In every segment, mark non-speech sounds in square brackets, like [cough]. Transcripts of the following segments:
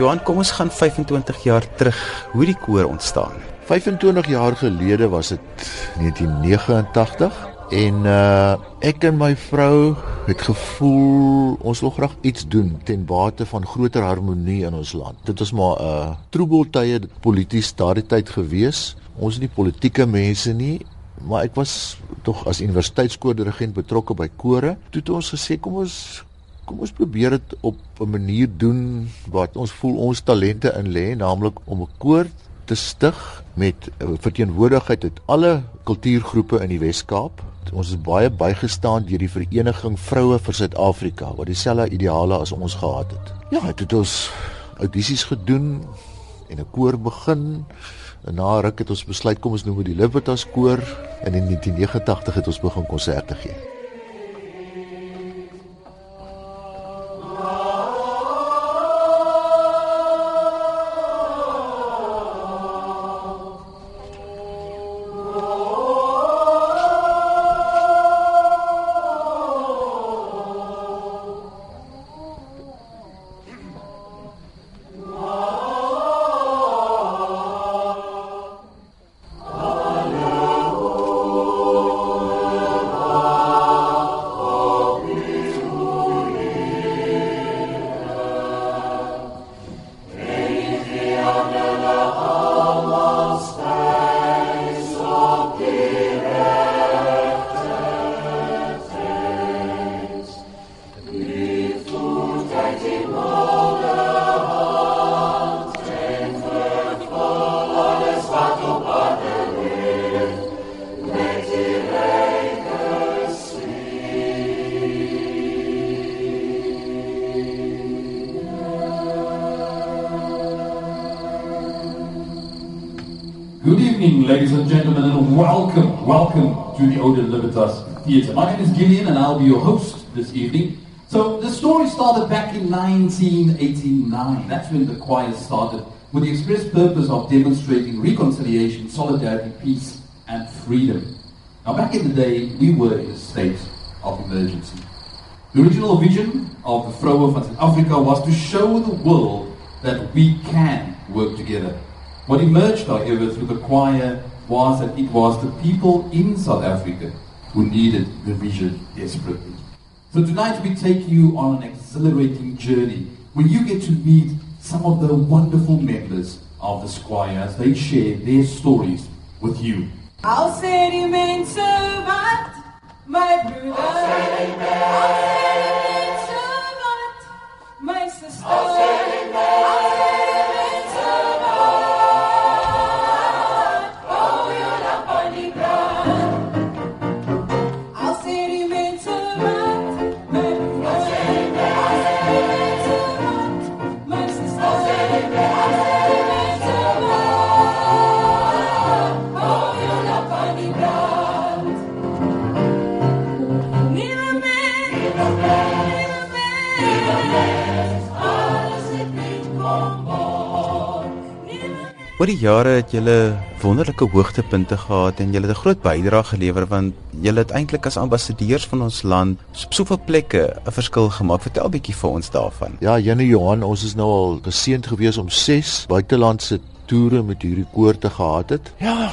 Johan, kom ons gaan 25 jaar terug hoe die koor ontstaan. 25 jaar gelede was dit 1989 en uh ek en my vrou het gevoel ons wil graag iets doen ten bate van groter harmonie in ons land. Dit was maar 'n uh, troebeltye polities daardie tyd gewees. Ons is nie politieke mense nie, maar ek was tog as universiteitskoordirigent betrokke by kore. Toe het ons gesê kom ons kom ons probeer dit op 'n manier doen wat ons voel ons talente in lê, naamlik om 'n koor te stig met verteenwoordigheid uit alle kultuurgroepe in die Wes-Kaap. Ons is baie bygestaan deur die Vereniging Vroue vir Suid-Afrika wat dieselfde ideale as ons gehad het. Ja, het het ons audisies gedoen en 'n koor begin. En na ruk het ons besluit kom ons noem dit die Libertas koor en in 1989 het ons begin konserte gee. Good evening, ladies and gentlemen, and welcome, welcome to the Odin Libertas Theatre. My name is Gillian, and I'll be your host this evening. So, the story started back in 1989. That's when the choir started, with the express purpose of demonstrating reconciliation, solidarity, peace, and freedom. Now, back in the day, we were in a state of emergency. The original vision of the Vroue van South Africa was to show the world that we can work together what emerged, however, through the choir was that it was the people in South Africa who needed the vision desperately. So tonight we take you on an exhilarating journey where you get to meet some of the wonderful members of the choir as they share their stories with you. I'll say mense wat my broeder I'll say mense wat my sister I'll say Oor die jare het julle wonderlike hoogtepunte gehad en julle het 'n groot bydrae gelewer want julle het eintlik as ambassadeurs van ons land op soveel plekke 'n verskil gemaak. Vertel 'n bietjie vir ons daarvan. Ja, Janie Johan, ons is nou al geseënd gewees om 6 buitelandse toere met hierdie koor te gehad het. Ja,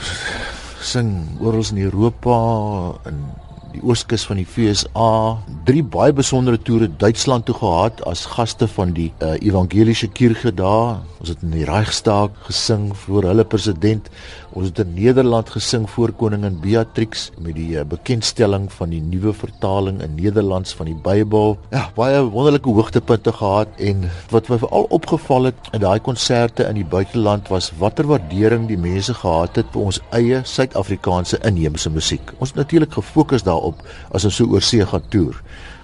sing oral in Europa en die ooskus van die FSA, drie baie besondere toere Duitsland toe gehad as gaste van die uh, evangeliese kerke daar. Ons het in die Reichstag gesing voor hulle president. Ons het in Nederland gesing voor koningin Beatrix met die uh, bekendstelling van die nuwe vertaling in Nederlands van die Bybel. Ja, baie wonderlike hoogtepunte gehad en wat my veral opgeval het in daai konserte in die buiteland was watter waardering die mense gehad het vir ons eie Suid-Afrikaanse inheemse musiek. Ons het natuurlik gefokus daarop as ons so oor see gaan toer.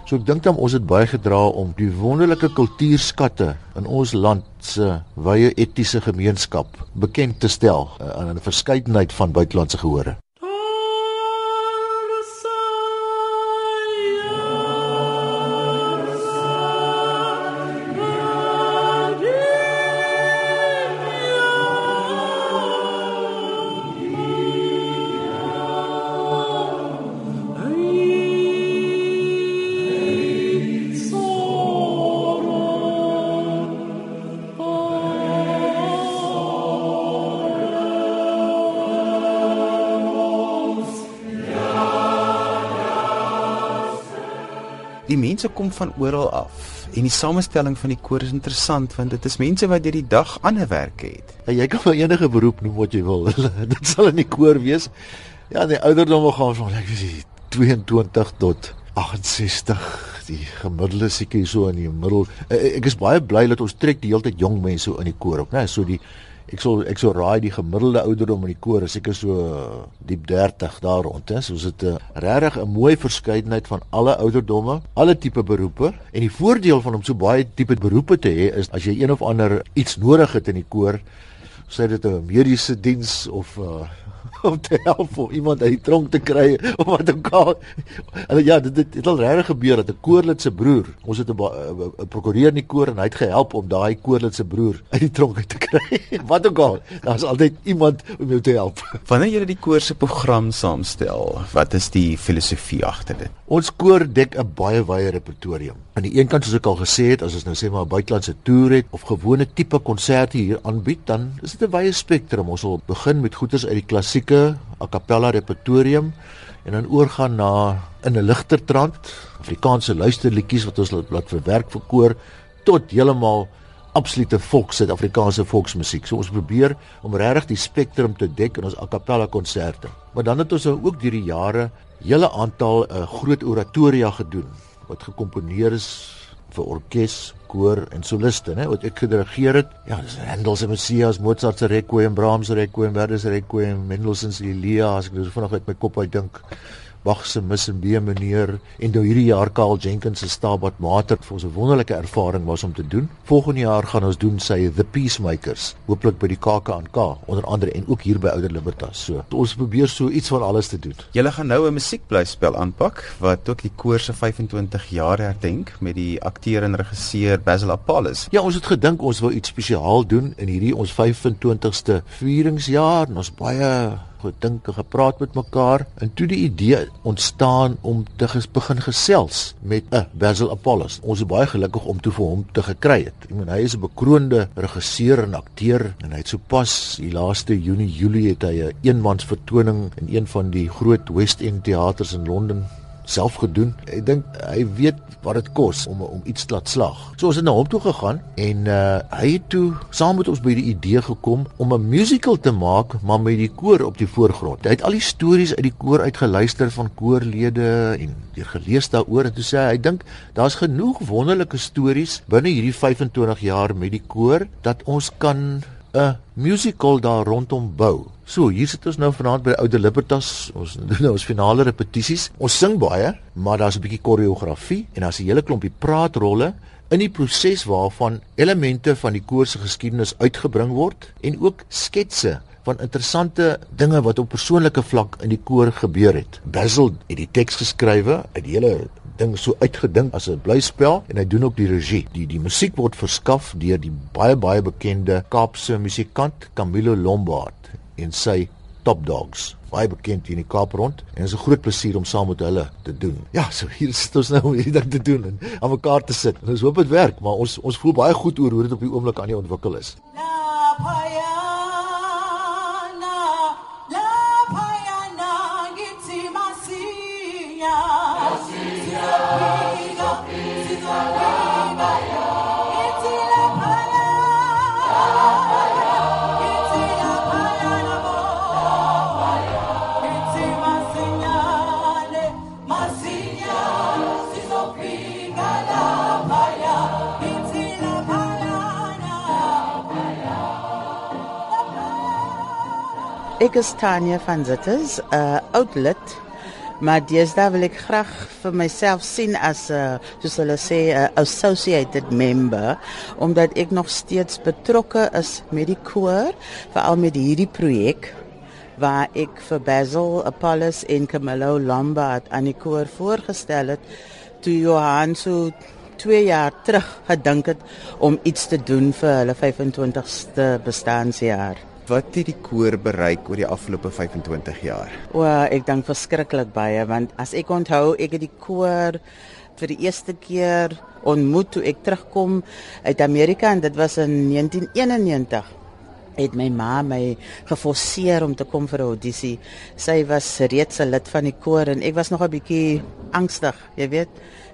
So ek dink dan ons het baie gedra om die wonderlike kultuurskatte in ons land se wye etiese gemeenskap bekend te stel uh, aan 'n verskeidenheid van buitelandse gehore. Mense kom van oral af en die samestelling van die koor is interessant want dit is mense wat deur die dag ander werk het. Ja, jy kan vir enige beroep noem wat jy wil. [laughs] dit sal in die koor wees. Ja, die ouderdomme gaan van ek weet 22 tot 68 die gemiddelde seker so in die middel ek is baie bly dat ons trek die hele tyd jong mense in die koor op nê so die ek sal ek sal raai die gemiddelde ouderdom in die koor is seker so diep 30 daar rond is dit 'n regtig 'n mooi verskeidenheid van alle ouderdomme alle tipe beroepe. En die voordeel van om so baie tipe beroepe te hê is as jy een of ander iets nodig het in die koor sê dit 'n mediese diens of uh, om te help om iemand uit die tronk te kry of wat ook al. Hulle ja, dit het, het al regtig gebeur dat 'n koorlid se broer, ons het 'n prokureur in die koor en hy het gehelp om daai koorlid se broer uit die tronk uit te kry. [laughs] wat ook al. Daar's altyd iemand om jou te help. Wanneer jy die koor se program saamstel, wat is die filosofie agter dit? Ons koor dek 'n baie wye repertorium. Aan die een kant soos ek al gesê het, as ons nou sê maar 'n buitelandse toer het of gewone tipe konserte hier aanbied, dan is dit 'n wye spektrum. Ons sal begin met goeders uit die klassieke a cappella repertorium en dan oorgaan na in 'n ligter trant Afrikaanse luisterliedjies wat ons laat verwerk vir koor tot heeltemal absolute volks Suid-Afrikaanse volksmusiek. So ons probeer om regtig die spektrum te dek in ons a cappella konserte. Maar dan het ons nou ook deur die jare hele aantal uh, groot oratoria gedoen wat gekomponeer is vir orkes, koor en soliste, né, wat ek gedirigeer het. Ja, dis Handel se Messias, Mozart se Requiem, Brahms se Requiem, Verdi se Requiem, Mendelssohn se Elia, as ek nou vanaand uit my kop uit dink. Bach se Miss en B meneer en nou hierdie jaar Karl Jenkins se Stabat Mater vir ons 'n wonderlike ervaring was om te doen. Volgende jaar gaan ons doen sy The Peacemakers, hooplik by die KAK&K onder andere en ook hier by Ouder Libertas. So, ons probeer so iets van alles te doen. Julle gaan nou 'n musiekblyspel aanpak wat ook die koor se 25 jaar herdenk met die akteur en regisseur Basil Apollos. Ja, ons het gedink ons wil iets spesiaal doen in hierdie ons 25ste vieringsjaar en ons baie gedink en gepraat met mekaar en toe die idee ontstaan om te ges begin gesels met 'n Basil Apollos. Ons is baie gelukkig om toe vir hom te gekry het. Ek meen hy is 'n bekroonde regisseur en akteur en hy het sopas die laaste Junie Julie het hy 'n eenmans vertoning in een van die groot West End teaters in Londen self gedoen. Ek dink hy weet wat dit kos om om iets te laat slag. So ons het na hom toe gegaan en uh hy het toe saam met ons by die idee gekom om 'n musical te maak maar met die koor op die voorgrond. Hy het al die stories uit die koor uitgeluister van koorlede en deur gelees daaroor en toe sê hy hy dink daar's genoeg wonderlike stories binne hierdie 25 jaar met die koor dat ons kan 'n musical daar rondom bou. So, hier sit ons nou vanaand by Oude Libertas. Ons doen nou ons finale repetisies. Ons sing baie, maar daar's 'n bietjie koreografie en daar's 'n hele klompie praatrolle in die proses waarvan elemente van die koor se geskiedenis uitgebring word en ook sketse van interessante dinge wat op persoonlike vlak in die koor gebeur het. Basil het die teks geskrywe uit die hele ding so uitgedink as 'n blyspel en hy doen ook die regie. Die die musiek word verskaf deur die baie baie bekende Kaapse musikant Camilo Lombard en sy Top Dogs. Baie bekend hier in die Kaap rond en dit is 'n groot plesier om saam met hulle te doen. Ja, so hier sit ons nou om hierdie ding te doen en aan mekaar te sit. En ons hoop dit werk, maar ons ons voel baie goed oor hoe dit op die oomblik aan die ontwikkel is. La, Ek is Tanya van Zitters, 'n uh, oud lid, maar deesdae wil ek graag vir myself sien as 'n uh, soos hulle sê 'n uh, associated member omdat ek nog steeds betrokke is met die koor, veral met hierdie projek waar ek vir Basil Apollos en Camilo Lombard aan die koor voorgestel het toe Johan so 2 jaar terug gedink het om iets te doen vir hulle 25ste bestaanjaar. Wat het die koor bereik oor die afgelope 25 jaar? O, ek dink verskriklik baie want as ek onthou, ek het die koor vir die eerste keer ontmoet toe ek terugkom uit Amerika en dit was in 1991 het my ma my geforseer om te kom vir 'n audisie. Sy was reeds 'n lid van die koor en ek was nog 'n bietjie angstig, jy weet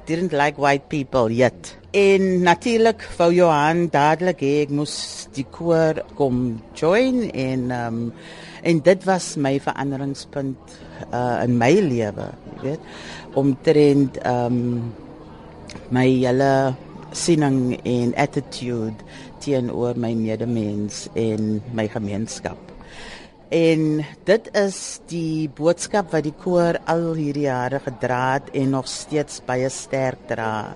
didn't like white people yet. En natuurlik wou Johan dadelik hê ek moes die koor kom join en ehm um, en dit was my veranderingspunt uh in my lewe, jy weet, omtrent ehm um, my hele siening en attitude teenoor my medemens en my gemeenskap. En dit is die boodskap wat die koor al hierdie jare gedra het en nog steeds baie sterk dra.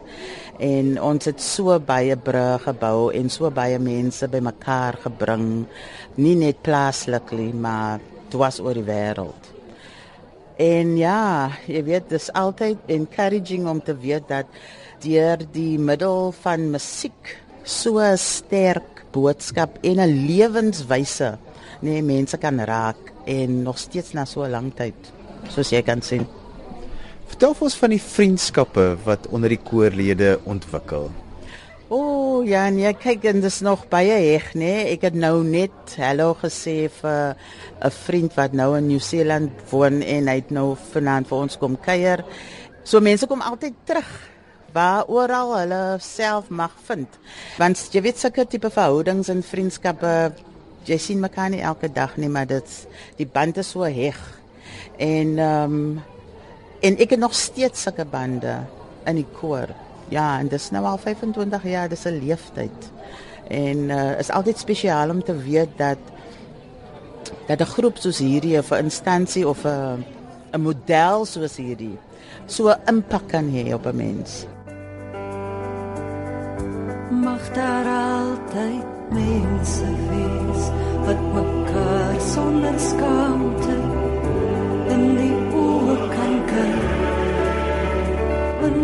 En ons het so baie brûe gebou en so baie mense bymekaar gebring, nie net plaaslik nie, maar dwars oor die wêreld. En ja, jy weet, dis altyd encouraging om te weet dat deur die middel van musiek so sterk boodskap en 'n lewenswyse nee mense kan raak en nog steeds na so 'n lang tyd soos jy kan sien. Vertel ons van die vriendskappe wat onder die koorlede ontwikkel. O oh, ja, nee, kyk en dis nog baie heg? Nee. Ek het nou net hallo gesê vir 'n vriend wat nou in Nieu-Seeland woon en hy het nou vanaand vir ons kom kuier. So mense kom altyd terug waar oral hulle self mag vind. Want jy weet sulke tipe verhoudings en vriendskappe jy sien mekaar nie elke dag nie, maar dit die band is so heg. En ehm um, en ek het nog steeds sulke bande in die koor. Ja, en dis nou al 25 jaar, dis 'n leeftyd. En uh is altyd spesiaal om te weet dat dat 'n groep soos hierdie of 'n instansie of 'n 'n model soos hierdie so 'n impak kan hê op 'n mens. Mag daar altyd mense wees wat mekaar sonder skaamte in die oë kan kyk. In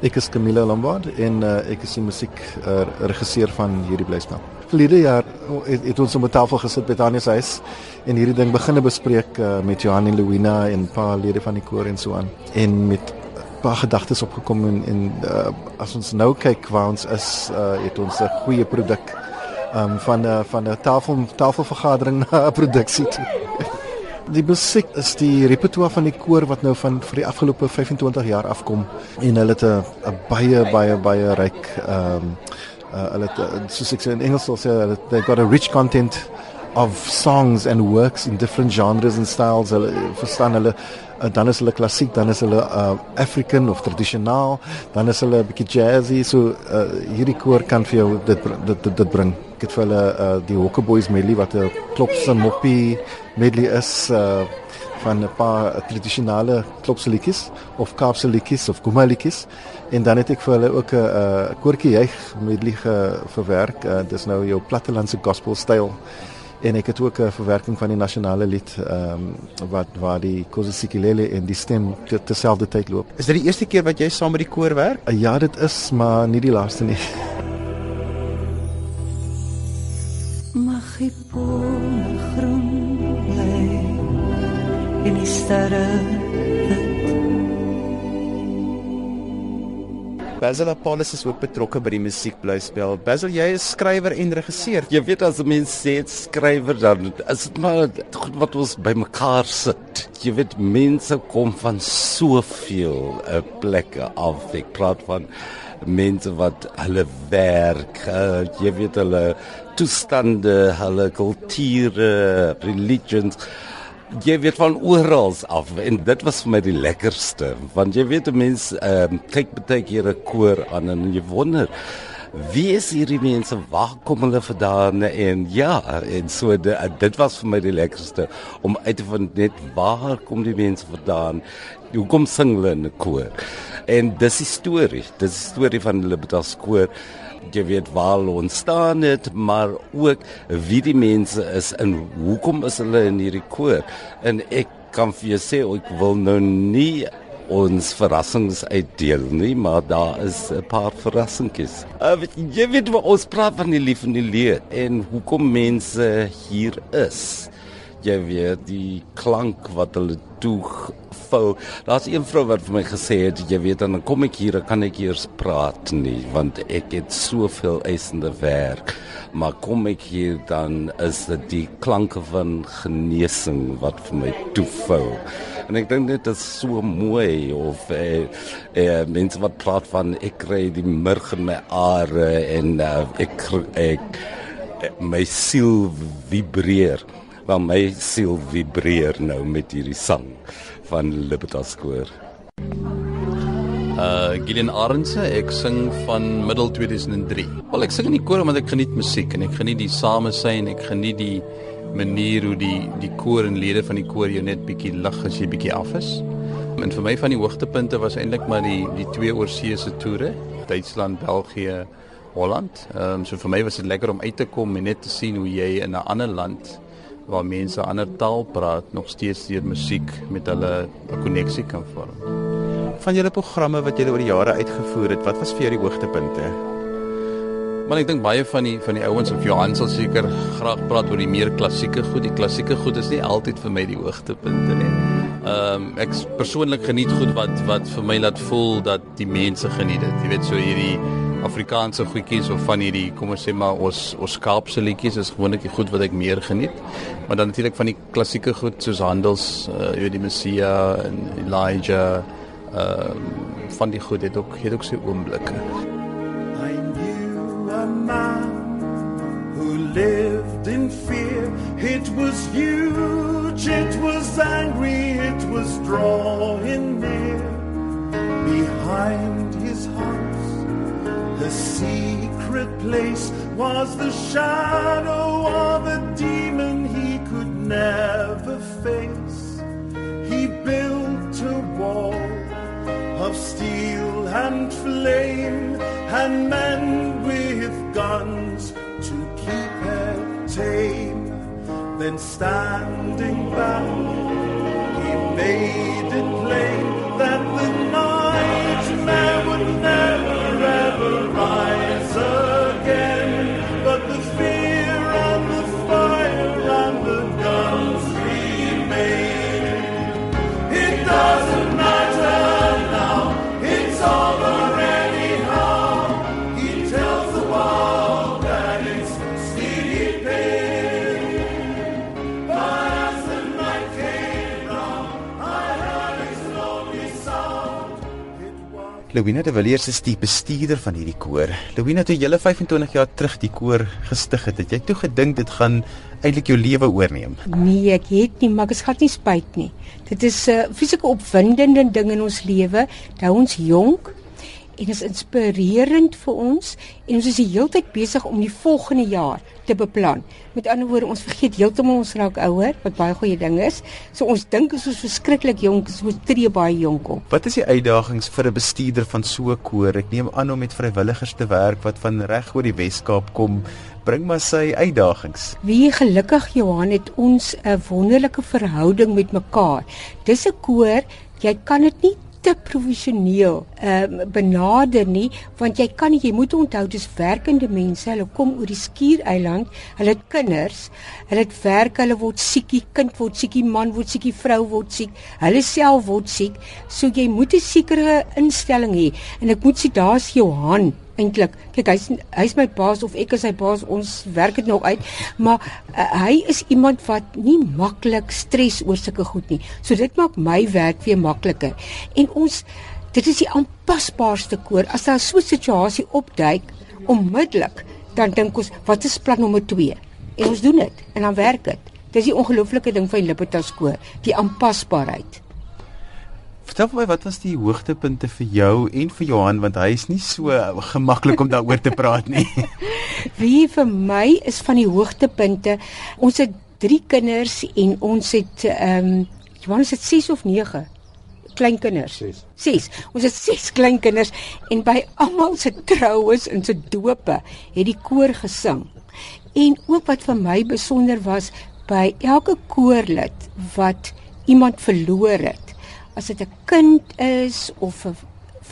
Ek is Camilla Lombard en uh, ek is die musiek uh, regisseur van hierdie blyspel. Verlede jaar het, het ons op 'n tafel gesit by Tanya se huis en hierdie ding begine bespreek uh, met Johan en Louina en 'n paar lede van die koor en so aan en met paar gedagtes opgekom en en uh, as ons nou kyk waar ons is, uh, het ons 'n goeie produk um, van 'n van 'n tafel tafelvergadering [laughs] na 'n produksie toe. Die musiek is die repertoire van die koor wat nou van vir die afgelope 25 jaar afkom en hulle het 'n baie baie baie ryk ehm um, uh, hulle het uh, soos ek sê in Engels sal sê hulle they've got a rich content of songs and works in different genres and styles. Hulle verstaan hulle uh, dan is hulle klassiek, dan is hulle uh, African of tradisionaal, dan is hulle 'n bietjie jazzy. So uh, hierdie koor kan vir jou dit dit dit, dit bring. Ek het vir hulle uh, die Hokke Boys medley wat 'n klopse moppie medley is uh, van 'n paar tradisionele klopse liedjies of Kaapse liedjies of Guma liedjies en dan het ek vir hulle ook 'n uh, koortjie juig medley verwerk. Uh, dis nou jou plattelandse gospel styl en ek het ook 'n verwerking van die nasionale lied ehm um, wat waar die Kozisikilele en die stem te- terselfdertyd loop. Is dit die eerste keer wat jy saam met die koor werk? Uh, ja, dit is maar nie die laaste nie. Mag die bome groen bly en die sterre Basil Apollos is ook betrokke by die musiekblyspel. Basil, jy is skrywer en regisseur. Jy weet as 'n mens sê skrywer dan is dit maar goed wat ons bymekaar sit. Jy weet mense kom van soveel uh, plekke af. Ek praat van mense wat hulle werk, uh, jy weet hulle toestande, hulle kulture, religions jy weet van oral af en dit was vir my die lekkerste want jy weet 'n mens ehm uh, kyk baie keer 'n koor aan en jy wonder wie is hierdie mense? Waar kom hulle vandaan? En ja en so de, dit was vir my die lekkerste om uit te vind net waar kom die mense vandaan? Hoekom sing hulle in 'n koor? En dis die storie dis die storie van Libertas koor jy weet waar hulle ontstaan het, maar ook wie die mense is en hoekom is hulle in hierdie koor. En ek kan vir jou sê ek wil nou nie ons verrassings uitdeel nie, maar daar is 'n paar verrassingkies. Uh, jy weet wat ons praat van die lief en die leed en hoekom mense hier is. Jy weet die klank wat hulle toe vou. Daar's een vrou wat vir my gesê het, jy weet dan kom ek hier, kan ek eers praat nie, want ek het soveel eisende werk. Maar kom ek hier dan is dit die klanke van genesing wat vir my toevou. En ek dink dit is so mooi of eh, eh mense wat praat van ek kry die murg in my are en uh, ek ek my siel vibreer want my siel vibreer nou met hierdie sang van Libertas koor. Uh Gideon Arendse, ek sing van middel 2003. Wel ek sing in die koor omdat ek geniet musiek en ek geniet die samesyn, ek geniet die manier hoe die die koor en lede van die koor jou net bietjie lig as jy bietjie af is. En vir my van die hoogtepunte was eintlik maar die die twee oorseese toere, Duitsland, België, Holland. Ehm um, so vir my was dit lekker om uit te kom en net te sien hoe jy in 'n ander land waar mense ander taal praat nog steeds deur musiek met hulle 'n koneksie kan vorm. Van julle programme wat julle oor die jare uitgevoer het, wat was vir jou die hoogtepunte? Maar ek dink baie van die van die ouens of Johan sal seker graag praat oor die meer klassieke goed. Die klassieke goed is nie altyd vir my die hoogtepunte nie. Ehm um, ek persoonlik geniet goed wat wat vir my laat voel dat die mense geniet dit. Jy weet so hierdie Afrikaanse goedjies of van hierdie kom ons sê maar ons ons Kaapse liedjies is gewoonlik die goed wat ek meer geniet. Maar dan natuurlik van die klassieke goed soos Handels, uh, jy weet die Messia en Elijah um, van die goed het ook het ook sy oomblikke. I knew a man who lived in fear. It was huge, it was angry, it was drawing near. Behind his house, the secret place was the shadow of a demon he could never face. He built a wall of steel and flame and men with guns to keep it tame. Then standing back, he made was Louina de Villiers is die bestuurder van hierdie koor. Louina, toe jy 25 jaar terug die koor gestig het, het jy toe gedink dit gaan eintlik jou lewe oorneem? Nee, ek het nie, maar ek is glad nie spyt nie. Dit is 'n uh, fisieke opwindende ding in ons lewe. Dit hou ons jonk en is inspirerend vir ons en ons is die hele tyd besig om die volgende jaar te beplan. Met ander woorde, ons vergeet heeltemal ons raak ouer, wat baie goeie ding is. So ons dink ons is verskriklik jonk, so ons tree baie jonk op. Wat is die uitdagings vir 'n bestuurder van so 'n koor? Ek neem aan om met vrywilligers te werk wat van reg oor die Wes-Kaap kom, bring maar sy uitdagings. Wie gelukkig Johan het ons 'n wonderlike verhouding met mekaar. Dis 'n koor, jy kan dit nie te professioneel ehm um, benader nie want jy kan jy moet onthou dis werkende mense hulle kom oor die skiereiland hulle het kinders hulle het werk hulle word siek die kind word siek die man word siek die vrou word siek hulle self word siek. So jy moet 'n sekere instelling hê. En ek moet sê daar's Johan eintlik kyk hy's hy's my baas of ek is sy baas ons werk dit nog uit. Maar uh, hy is iemand wat nie maklik stres oor sulke goed nie. So dit maak my werk weer makliker en ons dit is die aanpasbaarste koor. As daar so 'n situasie opduik onmiddellik dan dink ons wat is plan nommer 2 en ons doen dit en dan werk dit dis die ongelooflike ding van Libertas koor die aanpasbaarheid Vertel vir my wat was die hoogtepunte vir jou en vir Johan want hy is nie so gemaklik om daaroor te praat nie. [laughs] Wie vir my is van die hoogtepunte. Ons het 3 kinders en ons het ehm um, Johannes het 6 of 9 kleinkinders. 6. 6. Ons het 6 kleinkinders en by almal se troues en se dope het die koor gesing. En ook wat vir my besonder was by elke koorlid wat iemand verloor het as dit 'n kind is of 'n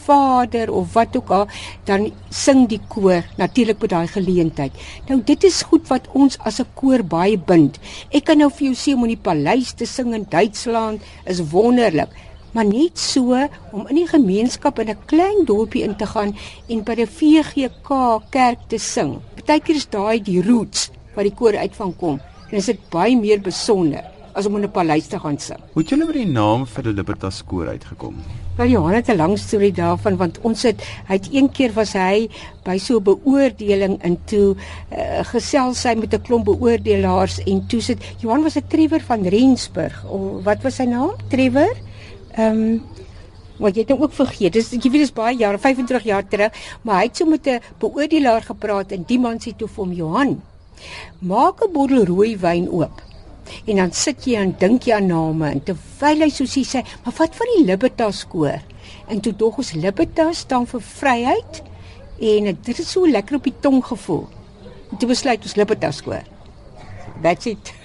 vader of wat ook al, dan sing die koor natuurlik by daai geleentheid. Nou dit is goed wat ons as 'n koor baie bind. Ek kan nou vir jou sê om in die paleis te sing in Duitsland is wonderlik. Maar net so om in die gemeenskap in 'n klein dorpie in te gaan en by die VGK kerk te sing. Partykeer is daai die roots wat die koor uit van kom. En is dit baie meer besonder as om in 'n paleis te gaan sing. Hoe het julle by die naam vir die Libertas koor uitgekom? Wel Johan het 'n lang storie daarvan want ons het hy het een keer was hy by so 'n beoordeling in toe uh, gesels hy met 'n klomp beoordelaars en toe sit Johan was 'n Trevor van Rensburg of wat was sy naam? Trevor? Ehm um, wat jy het nou ook vergeet. Dis jy weet dis baie jare, 25 jaar terug, maar hy het so met 'n beoordelaar gepraat en die man sê toe vir hom Johan, maak 'n bottel rooi wyn oop. En dan sit jy en dink jy aan name en terwyl hy soos hy sê, maar wat van die Libertas koor? En toe dog ons Libertas staan vir vryheid en dit is so lekker op die tong gevoel. En toe besluit ons Libertas koor. That's it. [laughs]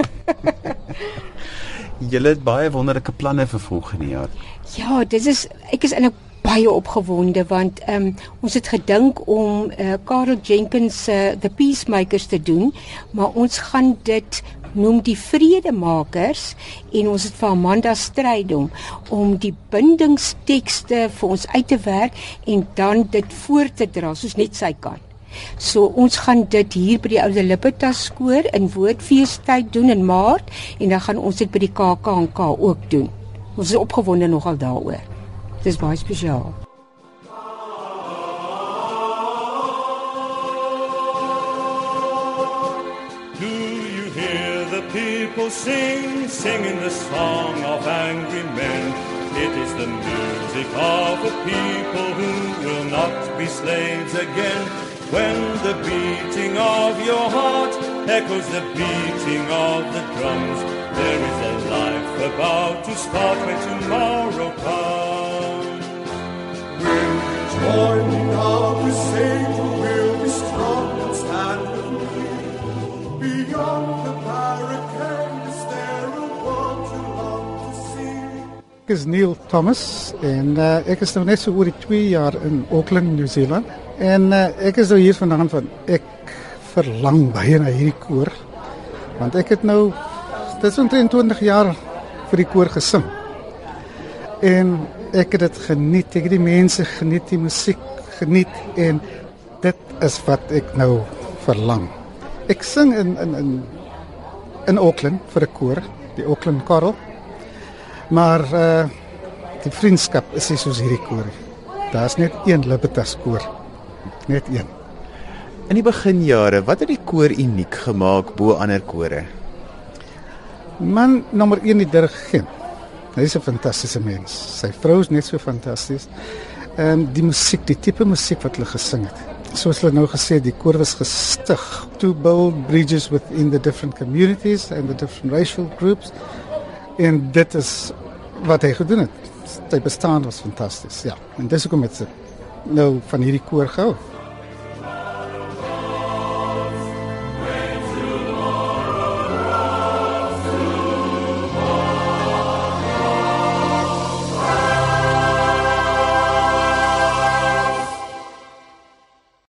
Julle het baie wonderlike planne vir volgende jaar. Ja, dit is ek is eintlik baie opgewonde want um, ons het gedink om uh, Karel Jenkins se uh, The Peacemakers te doen, maar ons gaan dit noem die vredemakers en ons het vir Amanda Strydom om die bindingstekste vir ons uit te werk en dan dit voor te dra soos net sy kan. So ons gaan dit hier by die Oude Libertas koor in Woordfeestyd doen in Maart en dan gaan ons dit by die KAKNK ook doen. Ons is opgewonde nogal daaroor. Dit is baie spesiaal. Sing, singing the song of angry men? It is the music of a people who will not be slaves again. When the beating of your heart echoes the beating of the drums, there is a life about to start when tomorrow comes. You join now to is Neil Thomas en uh, ek is nou net so oor die 2 jaar in Auckland, New Zealand. En uh, ek is nou hier vandaan van ek verlang baie na hierdie koor want ek het nou dit is omtrent 20 jaar vir die koor gesing. En ek het dit geniet, ek het die mense geniet, die musiek geniet en dit is wat ek nou verlang. Ek sing in in in in Auckland vir 'n koor, die Auckland Choral. Maar uh die vriendskap is nie soos hierdie koor nie. Daar's net een Libertas koor. Net een. In die beginjare, wat het die koor uniek gemaak bo ander kore? Man nommer 1 die dirigent. Hy is 'n fantastiese mens. Sy vrou is net so fantasties. En die musiek, die tipe musiek wat hulle gesing het. Soos hulle nou gesê, die koor was gestig to build bridges within the different communities and the different racial groups. En dit is wat hy gedoen het. Sy bestaan was fantasties. Ja, en dis hoekom het sy nou van hierdie koor gehou.